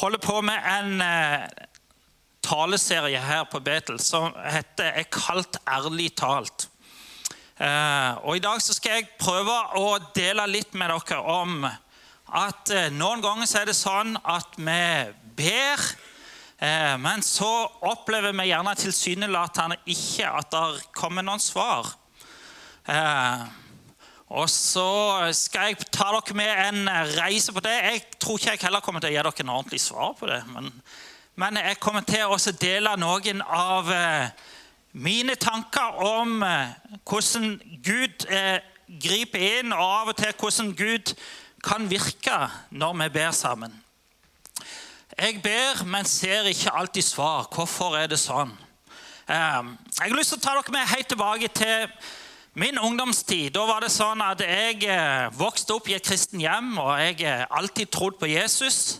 holder på med en eh, taleserie her på Betel som heter 'Er kalt ærlig talt'. Eh, og I dag så skal jeg prøve å dele litt med dere om at eh, noen ganger så er det sånn at vi ber, eh, men så opplever vi gjerne tilsynelatende ikke at det kommer noen svar. Eh, og så skal jeg ta dere med en reise på det. Jeg tror ikke jeg heller kommer til å gi dere en ordentlig svar på det. Men, men jeg kommer til å dele noen av eh, mine tanker om eh, hvordan Gud eh, griper inn, og av og til hvordan Gud kan virke når vi ber sammen. Jeg ber, men ser ikke alltid svar. Hvorfor er det sånn? Jeg har lyst til å ta dere med helt tilbake til Min ungdomstid da var det sånn at jeg eh, vokste opp i et kristen hjem, og jeg eh, alltid trodd på Jesus.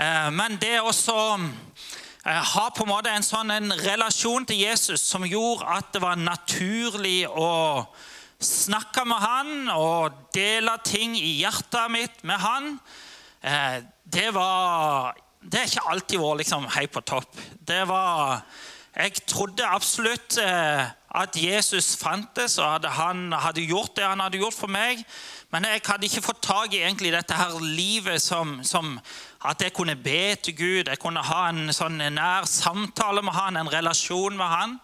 Eh, men det å ha på en måte en sånn en relasjon til Jesus som gjorde at det var naturlig å snakke med han og dele ting i hjertet mitt med han, det var Det har ikke alltid vært liksom helt på topp. Det var Jeg trodde absolutt at Jesus fantes, og at han hadde gjort det han hadde gjort for meg. Men jeg hadde ikke fått tak i egentlig dette her livet som, som, at jeg kunne be til Gud. Jeg kunne ha en sånn nær samtale med han, en relasjon med han.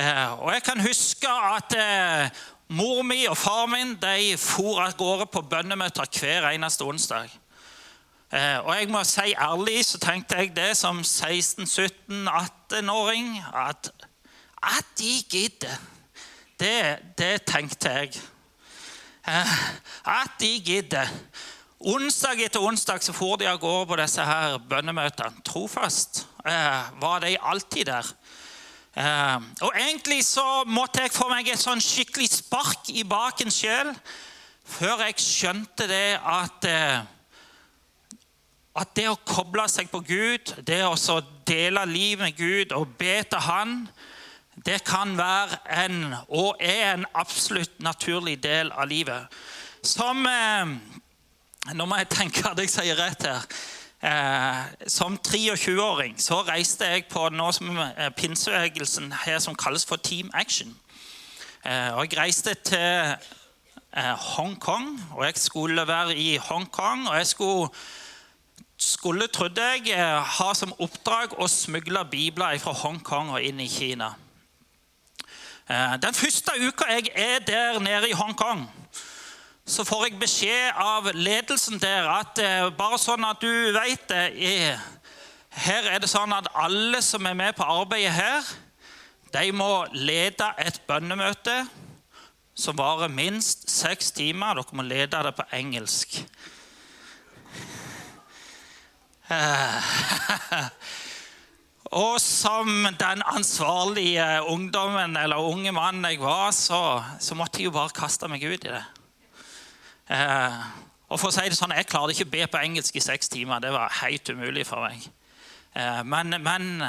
Eh, og jeg kan huske at eh, mor mi og far min de for av gårde på bønnemøter hver eneste onsdag. Eh, og jeg må si ærlig så tenkte jeg det som 16-17-18-åring at at de gidder, det, det tenkte jeg. Eh, at de gidder. Onsdag etter onsdag så for de av gårde på disse her bønnemøtene. Trofast eh, var de alltid der. Eh, og Egentlig så måtte jeg få meg et sånn skikkelig spark i baken sjøl før jeg skjønte det at at det å koble seg på Gud, det å dele livet med Gud og be til Han, det kan være en, og er en absolutt naturlig del av livet. Som eh, Nå må jeg tenke at jeg sier rett her. Eh, som 23-åring så reiste jeg på noe som eh, pinsebevegelsen her som kalles for Team Action. Eh, og Jeg reiste til eh, Hongkong, og jeg skulle være i Hongkong. Og jeg skulle, skulle trodde jeg, eh, ha som oppdrag å smugle bibler fra Hongkong og inn i Kina. Eh, den første uka jeg er der nede i Hongkong, så får jeg beskjed av ledelsen der at eh, bare sånn at du vet det Her er det sånn at alle som er med på arbeidet her, de må lede et bønnemøte som varer minst seks timer. Dere må lede det på engelsk. Eh, Og som den ansvarlige ungdommen eller unge mannen jeg var, så, så måtte jeg jo bare kaste meg ut i det. Eh, og for å si det sånn, Jeg klarte ikke å be på engelsk i seks timer. Det var helt umulig for meg. Eh, men, men,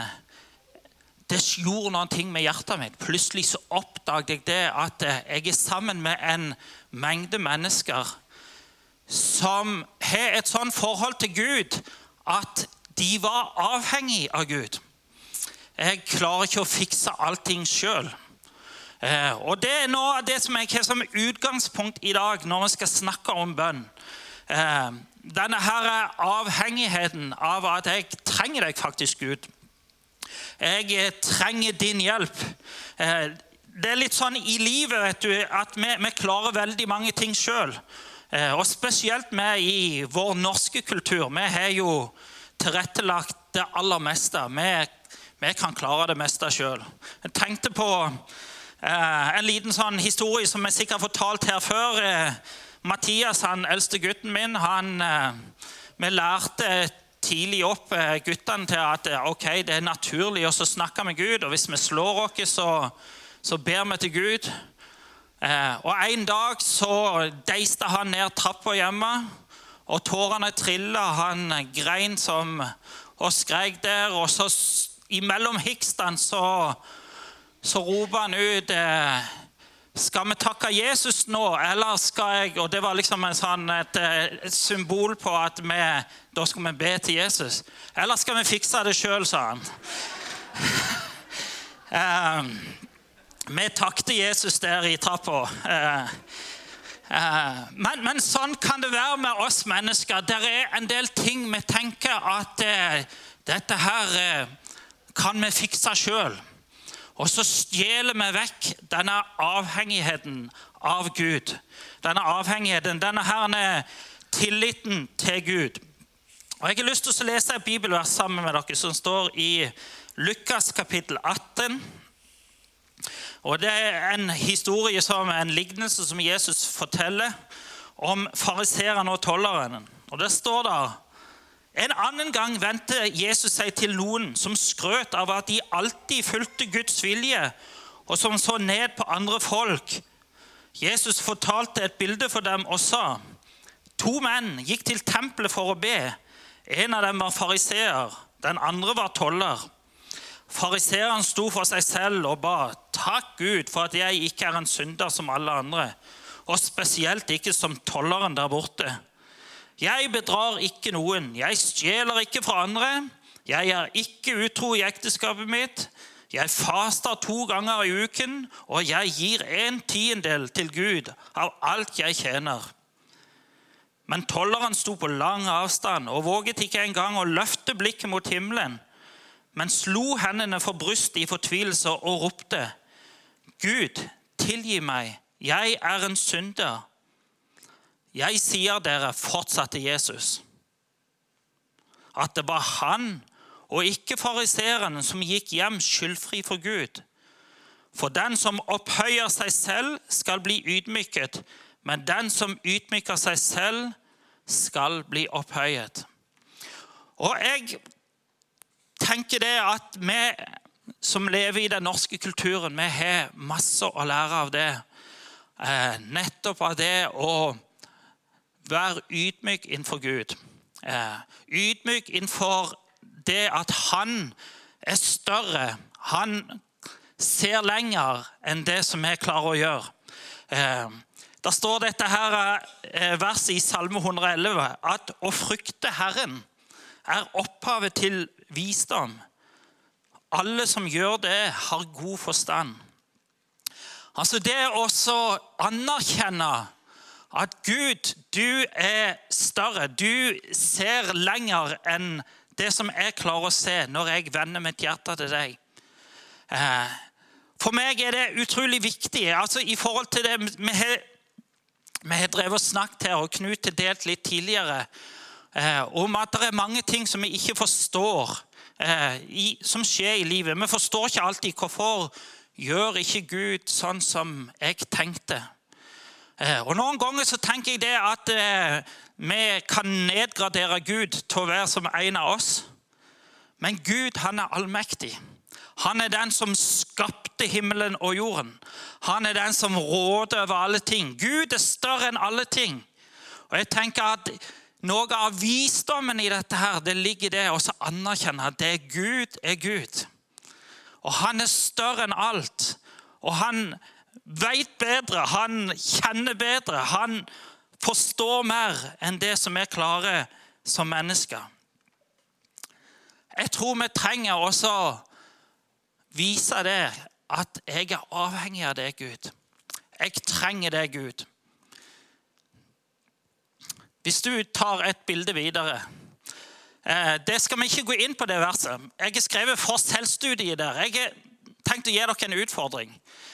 det gjorde noen ting med hjertet mitt. Plutselig så oppdaget jeg det at jeg er sammen med en mengde mennesker som har et sånn forhold til Gud at de var avhengig av Gud. Jeg klarer ikke å fikse allting sjøl. Eh, og Det er noe av det som jeg har som utgangspunkt i dag når vi skal snakke om bønn. Eh, denne her avhengigheten av at jeg trenger deg faktisk, Gud. Jeg eh, trenger din hjelp. Det er litt sånn i livet vet du, at vi, vi klarer veldig mange ting sjøl. Og spesielt vi i vår norske kultur. Vi har jo tilrettelagt det aller meste. Vi vi kan klare det meste sjøl. Jeg tenkte på eh, en liten sånn historie som jeg sikkert har fortalt her før. Eh, Mathias, han eldste gutten min, han, eh, vi lærte tidlig opp eh, guttene til at eh, ok, det er naturlig å snakke med Gud. og Hvis vi slår oss, så, så ber vi til Gud. Eh, og En dag så deiste han ned trappa hjemme, og tårene trilla. Han grein som og skrek der. og så imellom hikstene så, så roper han ut eh, Skal vi takke Jesus nå, eller skal jeg Og det var liksom sånn, et, et, symbol på at vi, da skal vi be til Jesus. Eller skal vi fikse det sjøl, sa han. um, vi takket Jesus der i trappa. Uh, uh, men, men, sånn kan det være med oss mennesker. Det er en del ting vi tenker at dette her kan vi fikse sjøl. Og så stjeler vi vekk denne avhengigheten av Gud. Denne avhengigheten, denne herne, tilliten til Gud. Og Jeg har lyst til å lese et bibelvers sammen med dere som står i Lukas kapittel 18. Og Det er en historie som en lignelse som Jesus forteller om fariserene og tolleren. Og Det står der en annen gang vendte Jesus seg til noen som skrøt av at de alltid fulgte Guds vilje, og som så ned på andre folk. Jesus fortalte et bilde for dem og sa to menn gikk til tempelet for å be. En av dem var fariseer, den andre var toller. Fariseeren sto for seg selv og ba, 'Takk Gud for at jeg ikke er en synder som alle andre', og spesielt ikke som tolleren der borte. Jeg bedrar ikke noen. Jeg stjeler ikke fra andre. Jeg er ikke utro i ekteskapet mitt. Jeg faster to ganger i uken, og jeg gir en tiendedel til Gud av alt jeg tjener. Men tolleren sto på lang avstand og våget ikke engang å løfte blikket mot himmelen, men slo hendene for brystet i fortvilelse og ropte, Gud, tilgi meg, jeg er en synder. Jeg sier dere, fortsatte Jesus, at det var han og ikke fariserene som gikk hjem skyldfri for Gud. For den som opphøyer seg selv, skal bli ydmyket, men den som ydmyker seg selv, skal bli opphøyet. Og jeg tenker det at vi som lever i den norske kulturen, vi har masse å lære av det. Eh, nettopp av det å Vær ydmyk innenfor Gud. Eh, ydmyk innenfor det at han er større. Han ser lenger enn det som vi klarer å gjøre. Eh, da står dette her eh, verset i Salme 111 at å frykte Herren er opphavet til visdom. Alle som gjør det, har god forstand. Altså Det å anerkjenne at Gud, du er større. Du ser lenger enn det som jeg klarer å se når jeg vender mitt hjerte til deg. Eh, for meg er det utrolig viktig altså i forhold til det vi har, vi har drevet og snakket her, og Knut har delt litt tidligere, eh, om at det er mange ting som vi ikke forstår, eh, i, som skjer i livet. Vi forstår ikke alltid hvorfor gjør ikke Gud sånn som jeg tenkte. Eh, og Noen ganger så tenker jeg det at eh, vi kan nedgradere Gud til å være som en av oss. Men Gud han er allmektig. Han er den som skapte himmelen og jorden. Han er den som råder over alle ting. Gud er større enn alle ting. Og jeg tenker at Noe av visdommen i dette her, det ligger i det å anerkjenne at det Gud er Gud. Og han er større enn alt. Og han veit bedre, han kjenner bedre. Han forstår mer enn det som vi klarer som mennesker. Jeg tror vi trenger også å vise det at jeg er avhengig av deg, Gud. Jeg trenger deg, Gud. Hvis du tar et bilde videre eh, Det skal vi ikke gå inn på det verset. Jeg har skrevet for selvstudie der. Jeg har tenkt å gi dere en utfordring.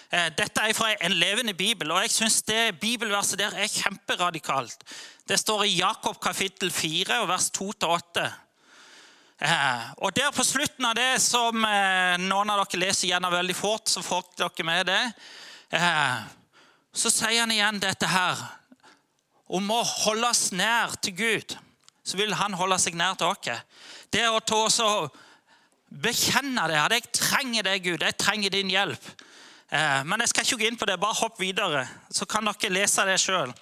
Eh, dette er fra en levende bibel, og jeg syns det bibelverset der er kjemperadikalt. Det står i Jakob kapittel 4, vers 2-8. Eh, og der På slutten av det, som eh, noen av dere leser gjennom veldig fort, så får dere med det, så sier han igjen dette her om å holde oss nær til Gud. Så vil han holde seg nær til oss. Bekjenne det, at jeg trenger deg, Gud. Jeg trenger din hjelp. Eh, men jeg skal ikke gå inn på det. Bare hopp videre, så kan dere lese det sjøl.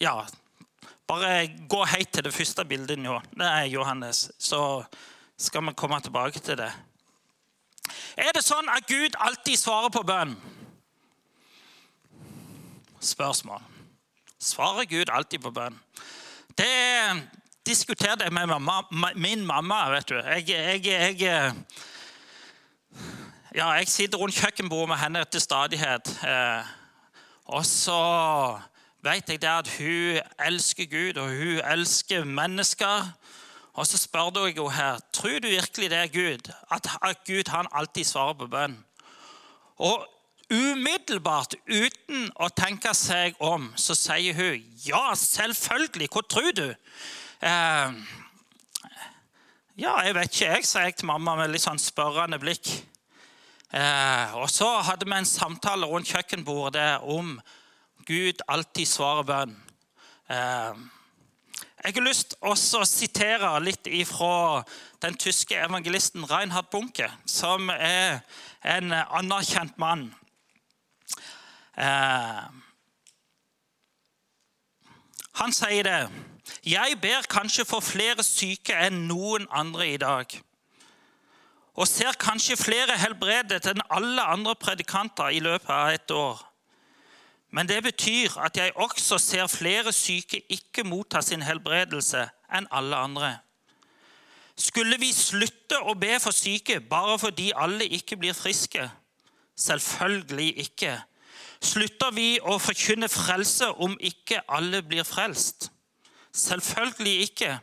Ja, bare gå helt til det første bildet nå. Det er Johannes. Så skal vi komme tilbake til det. Er det sånn at Gud alltid svarer på bønn? Spørsmål. Svarer Gud alltid på bønn? Det diskuterte jeg med mamma, min mamma. vet du. Jeg, jeg, jeg, ja, jeg sitter rundt kjøkkenbordet med henne til stadighet. Eh, og så vet jeg det at hun elsker Gud, og hun elsker mennesker. Og så spør jeg henne her tror du virkelig det er Gud, at Gud han alltid svarer på bønn. Og umiddelbart, uten å tenke seg om, så sier hun ja, selvfølgelig. Hva tror du? Eh, ja, jeg vet ikke, jeg, sa jeg til mamma med litt sånn spørrende blikk. Eh, og så hadde vi en samtale rundt kjøkkenbordet om Gud alltid svarer bønn. Eh, jeg har lyst til å sitere litt fra den tyske evangelisten Reinhard Bunke, som er en anerkjent mann. Eh, han sier det. Jeg ber kanskje for flere syke enn noen andre i dag. Og ser kanskje flere helbredet enn alle andre predikanter i løpet av et år. Men det betyr at jeg også ser flere syke ikke motta sin helbredelse enn alle andre. Skulle vi slutte å be for syke bare fordi alle ikke blir friske? Selvfølgelig ikke. Slutter vi å forkynne frelse om ikke alle blir frelst? Selvfølgelig ikke.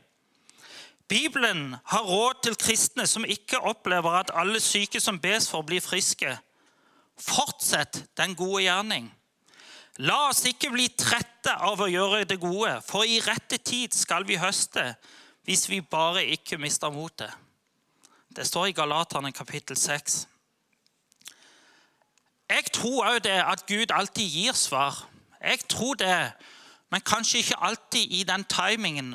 Bibelen har råd til kristne som ikke opplever at alle syke som bes for, blir friske. Fortsett den gode gjerning. La oss ikke bli trette av å gjøre det gode, for i rette tid skal vi høste hvis vi bare ikke mister motet. Det står i Galaterne kapittel 6. Jeg tror òg det at Gud alltid gir svar. Jeg tror det, men kanskje ikke alltid i den timingen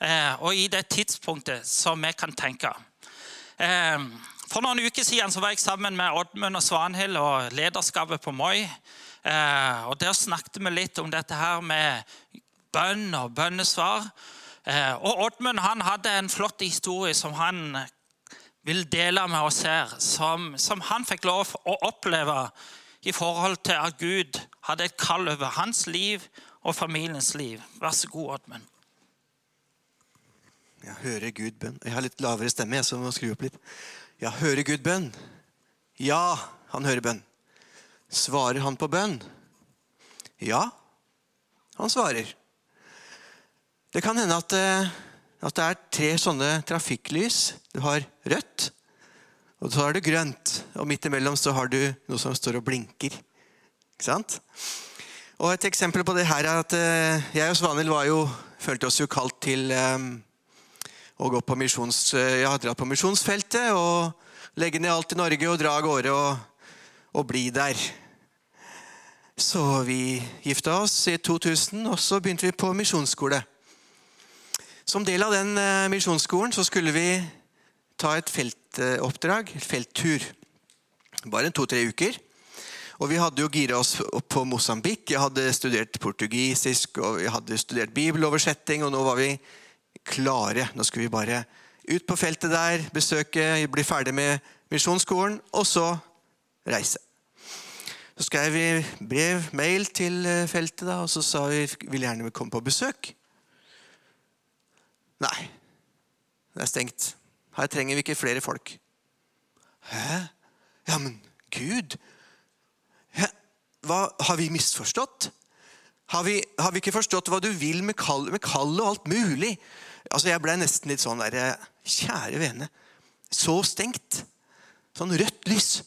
eh, og i det tidspunktet som vi kan tenke. Eh, for noen uker siden var jeg sammen med Oddmund og Svanhild og lederskapet på Moi. Eh, og Der snakket vi litt om dette her med bønn og bønnesvar. Og Oddmund han hadde en flott historie som han vil dele med oss her. Som, som han fikk lov å oppleve i forhold til at Gud hadde et kall over hans liv og familiens liv. Vær så god, Oddmund. Jeg hører Gud bønn. Jeg har litt lavere stemme, jeg, må skru opp litt. Jeg hører Gud bønn. Ja, han hører bønn. Svarer han på bønn? Ja, han svarer. Det kan hende at, eh, at, det er tre sånne trafikklys. Du har rødt, og så har du grønt. Og midt imellom så har du noe som står og blinker. Ikke sant? Og Et eksempel på det her er at eh, jeg og Svanhild følte oss jo kalt til um, å gå på misjons, ja, dra på misjonsfeltet og legge ned alt i Norge og dra av gårde og, og bli der. Så vi gifta oss i 2000, og så begynte vi på misjonsskole. Som del av den eh, misjonsskolen så skulle vi ta et feltoppdrag, felttur. Bare to-tre uker. Og vi hadde jo gira oss opp på Mosambik. Jeg hadde studert portugisisk og vi hadde studert bibeloversetting, og nå var vi klare. Nå skulle vi bare ut på feltet der, besøke, bli ferdig med misjonsskolen, og så reise. Så skrev vi brev, mail til eh, feltet, da, og så sa vi vil gjerne komme på besøk. Nei, det er stengt. Her trenger vi ikke flere folk. Hæ? Ja, men Gud? Hva, Har vi misforstått? Har vi, har vi, ikke forstått hva du vil med kallet med kall og alt mulig? Altså, Jeg ble nesten litt sånn der Kjære vene. Så stengt. Sånn rødt lys.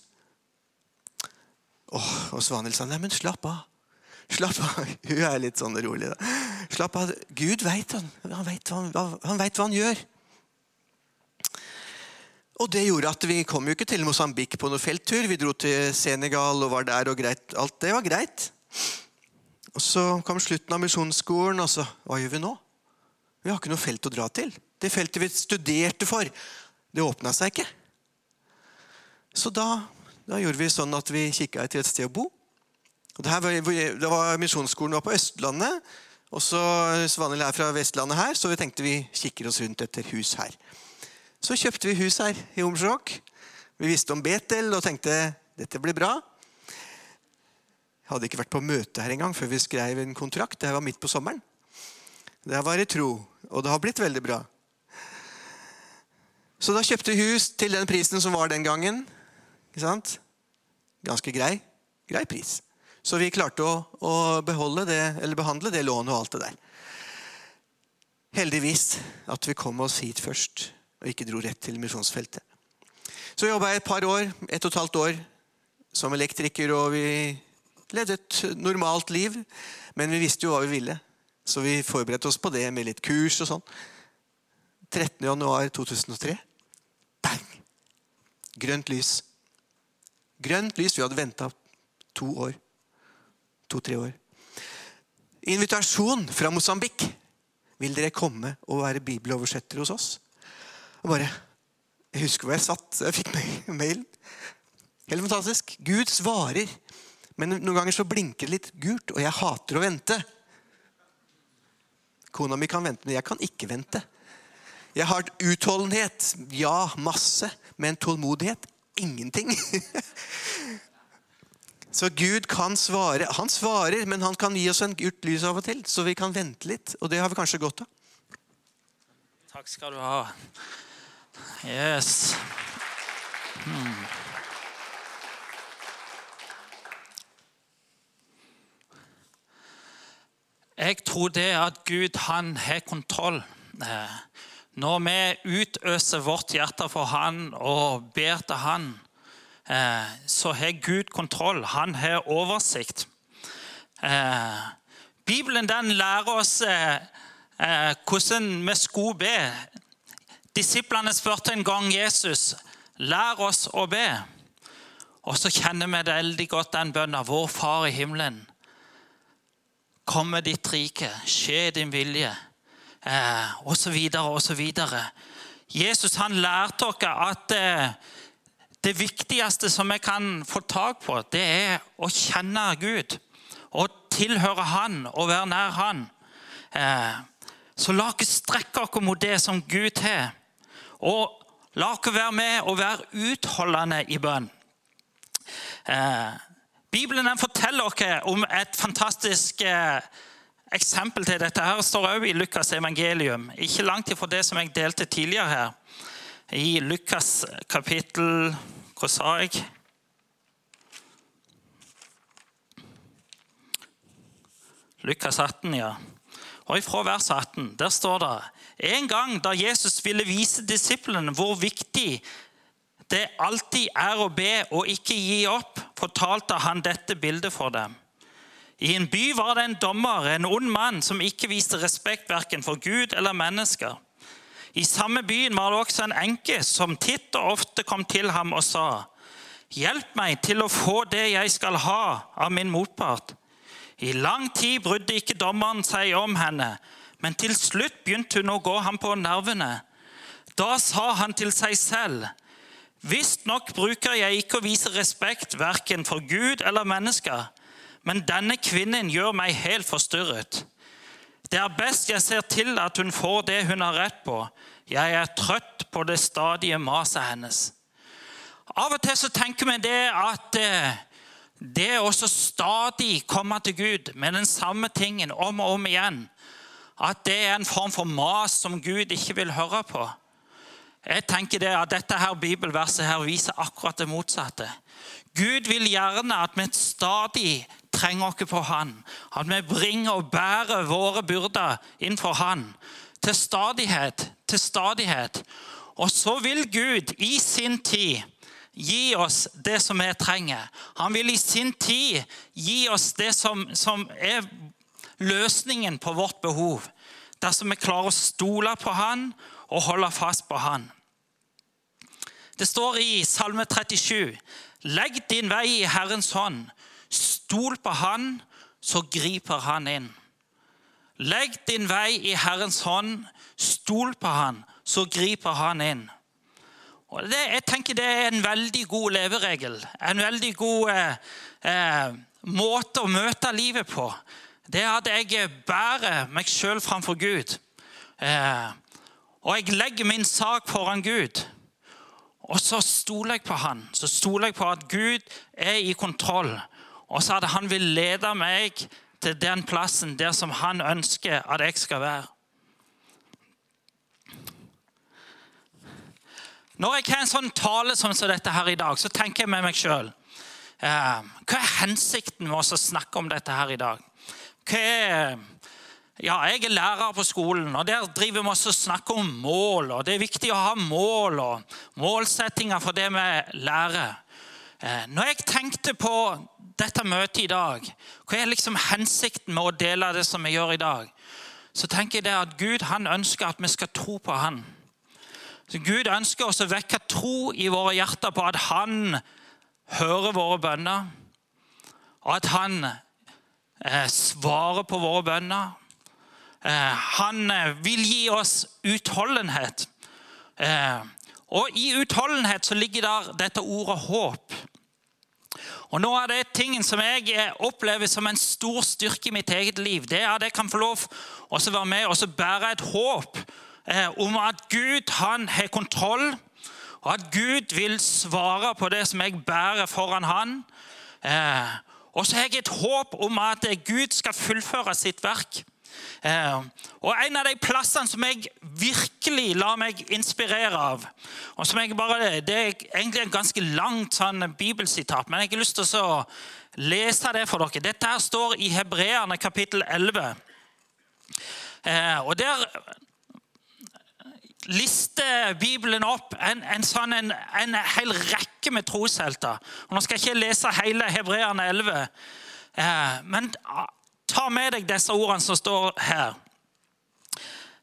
Åh, og Svanhild sa nei, men slapp av. Slapp av. Hun er litt sånn rolig. da. Slapp av. Gud veit han. Han veit hva, hva han gjør. Og Det gjorde at vi kom jo ikke til Mosambik på noen felttur. Vi dro til Senegal og var der, og greit. alt det var greit. Og Så kom slutten av misjonsskolen, og så Hva gjør vi nå? Vi har ikke noe felt å dra til. Det feltet vi studerte for, det åpna seg ikke. Så da da gjorde vi sånn at vi kikka etter et sted å bo. Og det, var, var Misjonsskolen var på Østlandet. Og så Svanhild er fra Vestlandet her, så vi tenkte vi kikker oss rundt etter hus her. Så kjøpte vi hus her i Omsjåk. Vi visste om Betel og tenkte dette blir bra. Jeg hadde ikke vært på møte her engang før vi skrev en kontrakt. Det var midt på sommeren. Det var i tro, og det har blitt veldig bra. Så da kjøpte vi hus til den prisen som var den gangen. Ikke sant? Ganske grei, grei pris. Så vi klarte å, å beholde det, eller behandle det lånet og alt det der. Heldigvis at vi kom oss hit først, og ikke dro rett til misjonsfeltet. Så jobba jeg et par år, ett og et halvt år som elektriker, og vi levde et normalt liv. Men vi visste jo hva vi ville, så vi forberedte oss på det med litt kurs og sånn. 13.1.2003 bang! Grønt lys. Grønt lys. Vi hadde venta to år. To-tre år. Invitasjon fra Mosambik. Vil dere komme og være bibeloversetter hos oss? Og bare, Jeg husker hvor jeg satt. Jeg fikk mailen. Helt fantastisk. Gud svarer. Men noen ganger så blinker det litt gult, og jeg hater å vente. Kona mi kan vente, men jeg kan ikke vente. Jeg har utholdenhet. Ja, masse. Men tålmodighet ingenting. Så Gud kan svare. Han svarer, men han kan gi oss en gult lys av og til, så vi kan vente litt. Og det har vi kanskje godt av. Takk skal du ha. Yes. Hmm. Jeg tror det at Gud han har kontroll. Eh, når vi utøser vårt hjerte for Han og ber til Han, eh, så har Gud kontroll. Han har oversikt. Eh, Bibelen den lærer oss hvordan vi skulle be. Disiplene spurte en gang Jesus lær oss å be. Og så kjenner vi veldig godt den bønnen. Vår Far i himmelen. Kom med ditt rike. Skje din vilje. Eh, så videre. Jesus han lærte oss at eh, det viktigste som vi kan få tak på, det er å kjenne Gud. Å tilhøre Han og være nær Han. Eh, så la oss strekke oss mot det som Gud har. Og la oss være med og være utholdende i bønn. Eh, Bibelen forteller oss om et fantastisk eh, eksempel til dette her står også i Lukas' evangelium. Ikke langt ifra det som jeg delte tidligere her. I Lukas kapittel Hva sa jeg? Lukas 18, ja. Og ifra vers 18 der står det en gang da Jesus ville vise disiplene hvor viktig det alltid er å be og ikke gi opp, fortalte han dette bildet for dem. I en by var det en dommer, en ond mann, som ikke viste respekt verken for Gud eller mennesker. I samme byen var det også en enke som titt og ofte kom til ham og sa:" Hjelp meg til å få det jeg skal ha av min motpart. I lang tid brydde ikke dommeren seg om henne, men til slutt begynte hun å gå ham på nervene. Da sa han til seg selv:" Visstnok bruker jeg ikke å vise respekt verken for Gud eller mennesker, men denne kvinnen gjør meg helt forstyrret. Det er best jeg ser til at hun får det hun har rett på. Jeg er trøtt på det stadige maset hennes. Av og til så tenker vi det at eh, det å stadig komme til Gud med den samme tingen om og om igjen, at det er en form for mas som Gud ikke vil høre på. Jeg tenker det at Dette her bibelverset her viser akkurat det motsatte. Gud vil gjerne at vi stadig trenger oss på Han. At vi bringer og bærer våre byrder inn for Han. Til stadighet, til stadighet. Og så vil Gud i sin tid gi oss det som vi trenger. Han vil i sin tid gi oss det som, som er løsningen på vårt behov. Dersom vi klarer å stole på Han og holde fast på Han. Det står i Salme 37.: Legg din vei i Herrens hånd. Stol på Han, så griper Han inn. Legg din vei i Herrens hånd. Stol på Han, så griper Han inn. Og det, jeg tenker det er en veldig god leveregel. En veldig god eh, eh, måte å møte livet på. Det er at jeg bærer meg sjøl framfor Gud. Eh, og jeg legger min sak foran Gud. Og så stoler jeg på han. Så stoler jeg på at Gud er i kontroll. Og så at han vil lede meg til den plassen der som han ønsker at jeg skal være. Når jeg har en sånn tale som dette her i dag, så tenker jeg med meg sjøl eh, Hva er hensikten med å snakke om dette her i dag? Hva ja, jeg er lærer på skolen, og der driver vi også og snakker om mål. og Det er viktig å ha mål og målsettinger for det vi lærer. Eh, når jeg tenkte på dette møtet i dag, hva er liksom hensikten med å dele det som vi gjør i dag, så tenker jeg at Gud han ønsker at vi skal tro på Han. Så Gud ønsker oss å vekke tro i våre hjerter på at Han hører våre bønner, og at Han svarer på våre bønner Eh, han eh, vil gi oss utholdenhet. Eh, og i utholdenhet så ligger der dette ordet håp. Og Noe av det tingen som jeg opplever som en stor styrke i mitt eget liv, det er at jeg kan få lov å være med og bære et håp om at Gud han har kontroll, og at Gud vil svare på det som jeg bærer foran han. Og så har jeg et håp om at Gud skal fullføre sitt verk. Eh, og En av de plassene som jeg virkelig lar meg inspirere av og som jeg bare, Det er egentlig en ganske langt sånn bibelsitat, men jeg har lyst til å lese det for dere. Dette her står i Hebreerne kapittel 11. Eh, og Der lister Bibelen opp en, en, sånn, en, en hel rekke med troshelter. Og Nå skal jeg ikke lese hele Hebreerne 11, eh, men Ta med deg disse ordene som står her.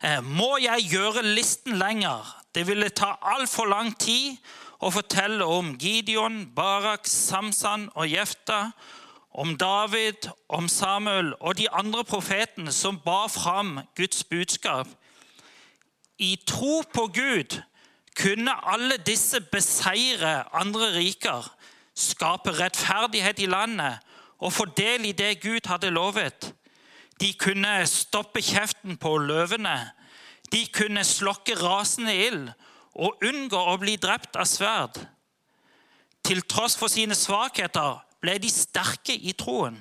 Eh, må jeg gjøre listen lenger? Det ville ta altfor lang tid å fortelle om Gideon, Barak, Samsan og Jefta, om David, om Samuel og de andre profetene som bar fram Guds budskap. I tro på Gud kunne alle disse beseire andre riker, skape rettferdighet i landet og få del i det Gud hadde lovet. De kunne stoppe kjeften på løvene. De kunne slokke rasende ild og unngå å bli drept av sverd. Til tross for sine svakheter ble de sterke i troen.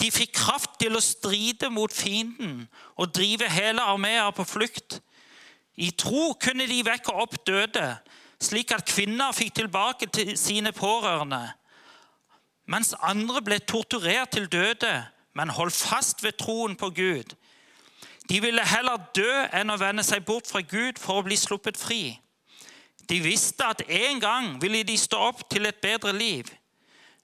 De fikk kraft til å stride mot fienden og drive hele armeer på flukt. I tro kunne de vekke opp døde, slik at kvinner fikk tilbake til sine pårørende mens andre ble torturert til døde, men holdt fast ved troen på Gud. De ville heller dø enn å vende seg bort fra Gud for å bli sluppet fri. De visste at en gang ville de stå opp til et bedre liv.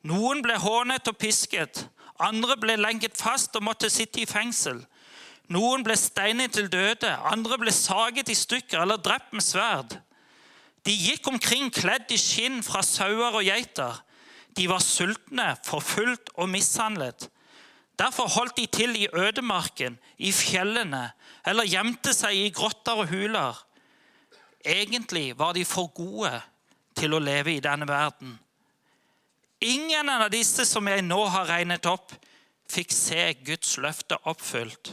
Noen ble hånet og pisket, andre ble lenket fast og måtte sitte i fengsel. Noen ble steinet til døde, andre ble saget i stykker eller drept med sverd. De gikk omkring kledd i skinn fra sauer og geiter. De var sultne, forfulgt og mishandlet. Derfor holdt de til i ødemarken, i fjellene, eller gjemte seg i grotter og huler. Egentlig var de for gode til å leve i denne verden. Ingen av disse som jeg nå har regnet opp, fikk se Guds løfte oppfylt.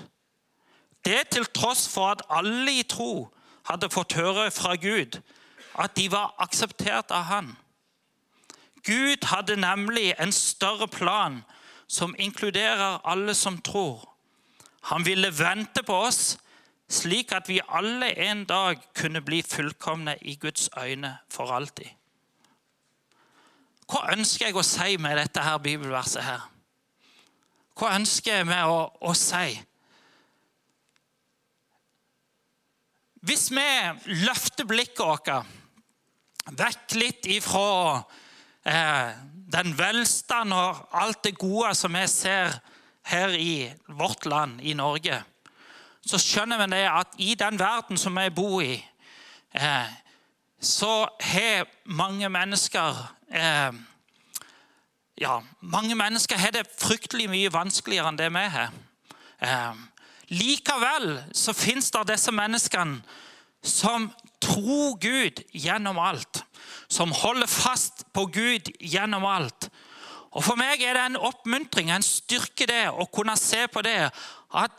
Det til tross for at alle i tro hadde fått høre fra Gud at de var akseptert av Han. Gud hadde nemlig en større plan som inkluderer alle som tror. Han ville vente på oss, slik at vi alle en dag kunne bli fullkomne i Guds øyne for alltid. Hva ønsker jeg å si med dette her bibelverset her? Hva ønsker jeg med å, å si? Hvis vi løfter blikket vårt vekk litt ifra Eh, den velstand og alt det gode som vi ser her i vårt land, i Norge, så skjønner vi det at i den verden som vi bor i, eh, så har mange mennesker eh, ja, mange mennesker har det fryktelig mye vanskeligere enn det vi har. Likevel så fins det disse menneskene som tror Gud gjennom alt som holder fast på Gud gjennom alt. Og For meg er det en oppmuntring, en styrke, det å kunne se på det. At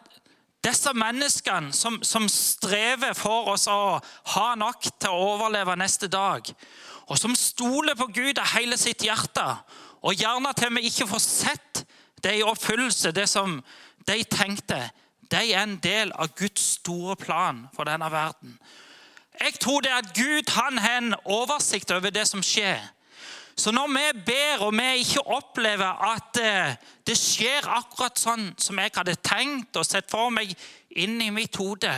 disse menneskene som, som strever for oss å ha nok til å overleve neste dag, og som stoler på Gud av hele sitt hjerte, og gjerne til vi ikke får sett det i oppfyllelse, det som de tenkte, de er en del av Guds store plan for denne verden. Jeg tror det er at Gud han har oversikt over det som skjer. Så når vi ber og vi ikke opplever at eh, det skjer akkurat sånn som jeg hadde tenkt og sett for meg inn i mitt hode,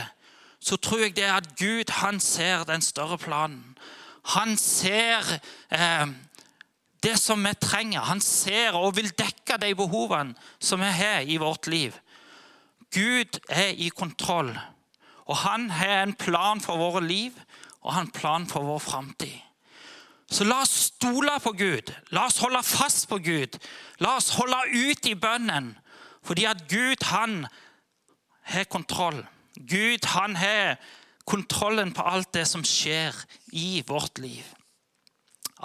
så tror jeg det er at Gud han ser den større planen. Han ser eh, det som vi trenger. Han ser og vil dekke de behovene som vi har i vårt liv. Gud er i kontroll, og han har en plan for våre liv og han har en plan for vår framtid. Så la oss stole på Gud. La oss holde fast på Gud. La oss holde ut i bønnen, fordi at Gud, han har kontroll. Gud, han har kontrollen på alt det som skjer i vårt liv.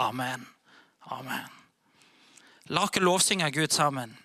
Amen. Amen. La oss lovsynge Gud sammen.